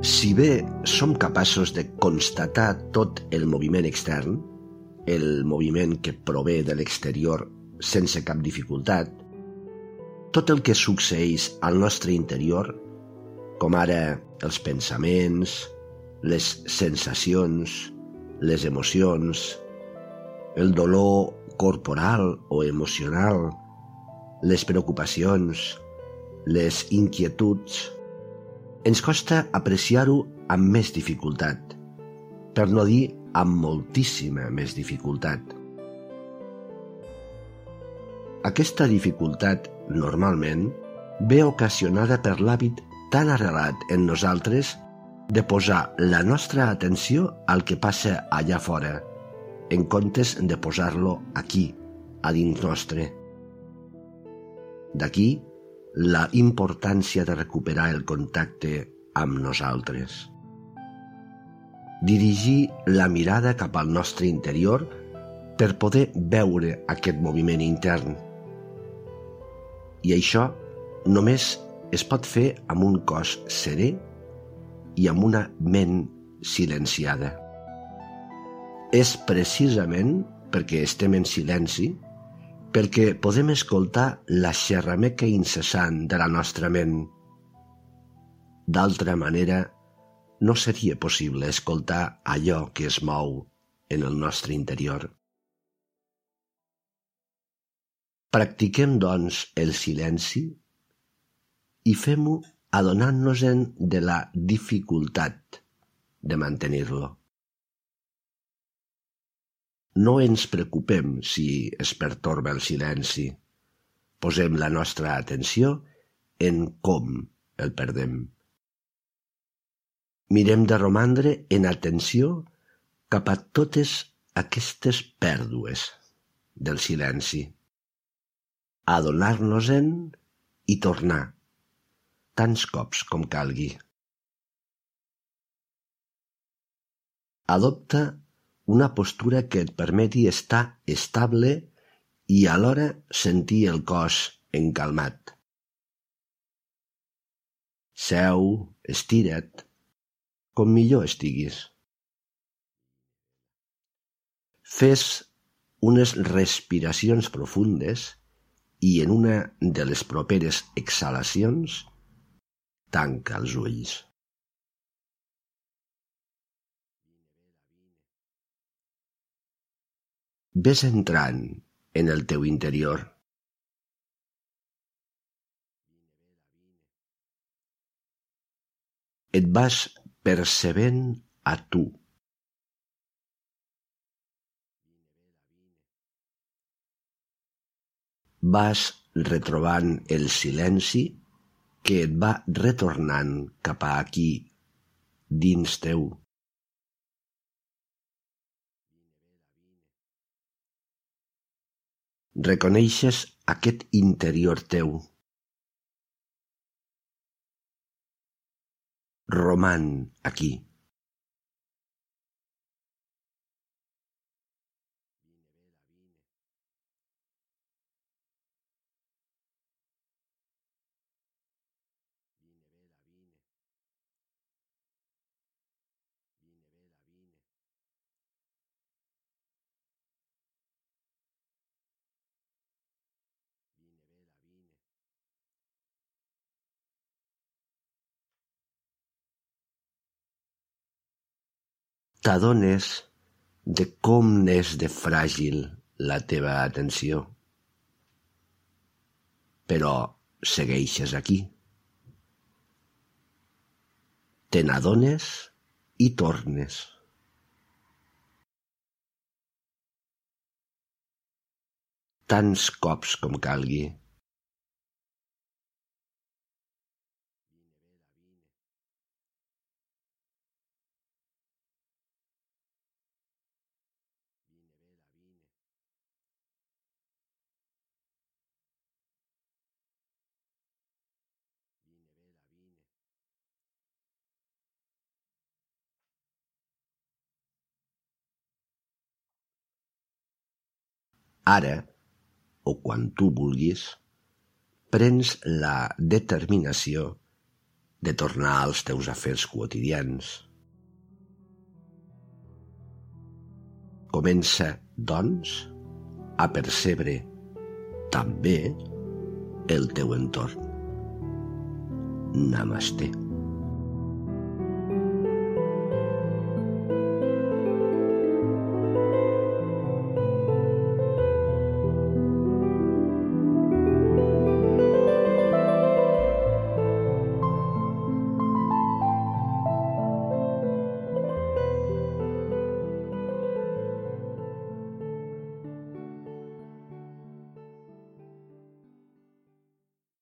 Si bé som capaços de constatar tot el moviment extern, el moviment que prové de l'exterior sense cap dificultat, tot el que succeeix al nostre interior, com ara els pensaments, les sensacions, les emocions, el dolor corporal o emocional, les preocupacions, les inquietuds, ens costa apreciar-ho amb més dificultat, per no dir amb moltíssima més dificultat. Aquesta dificultat, normalment, ve ocasionada per l'hàbit tan arrelat en nosaltres de posar la nostra atenció al que passa allà fora, en comptes de posar-lo aquí, a dins nostre. D'aquí la importància de recuperar el contacte amb nosaltres. Dirigir la mirada cap al nostre interior per poder veure aquest moviment intern. I això només es pot fer amb un cos serè i amb una ment silenciada. És precisament perquè estem en silenci perquè podem escoltar la xerrameca incessant de la nostra ment. D'altra manera, no seria possible escoltar allò que es mou en el nostre interior. Practiquem, doncs, el silenci i fem-ho adonant-nos-en de la dificultat de mantenir-lo. No ens preocupem si es pertorba el silenci. Posem la nostra atenció en com el perdem. Mirem de romandre en atenció cap a totes aquestes pèrdues del silenci. Adonar-nos-en i tornar, tants cops com calgui. Adopta una postura que et permeti estar estable i alhora sentir el cos encalmat. Seu, estira't, com millor estiguis. Fes unes respiracions profundes i en una de les properes exhalacions tanca els ulls. Ves entrant en el teu interior. Et vas percebent a tu. Vas retrobant el silenci que et va retornant cap a aquí, dins teu. Reconeixes aquest interior teu. Roman aquí. T'adones de com n'és de fràgil la teva atenció. Però segueixes aquí. Te n'adones i tornes. Tants cops com calgui. Ara, o quan tu vulguis, prens la determinació de tornar als teus afers quotidians. Comença, doncs, a percebre també el teu entorn. Namaste.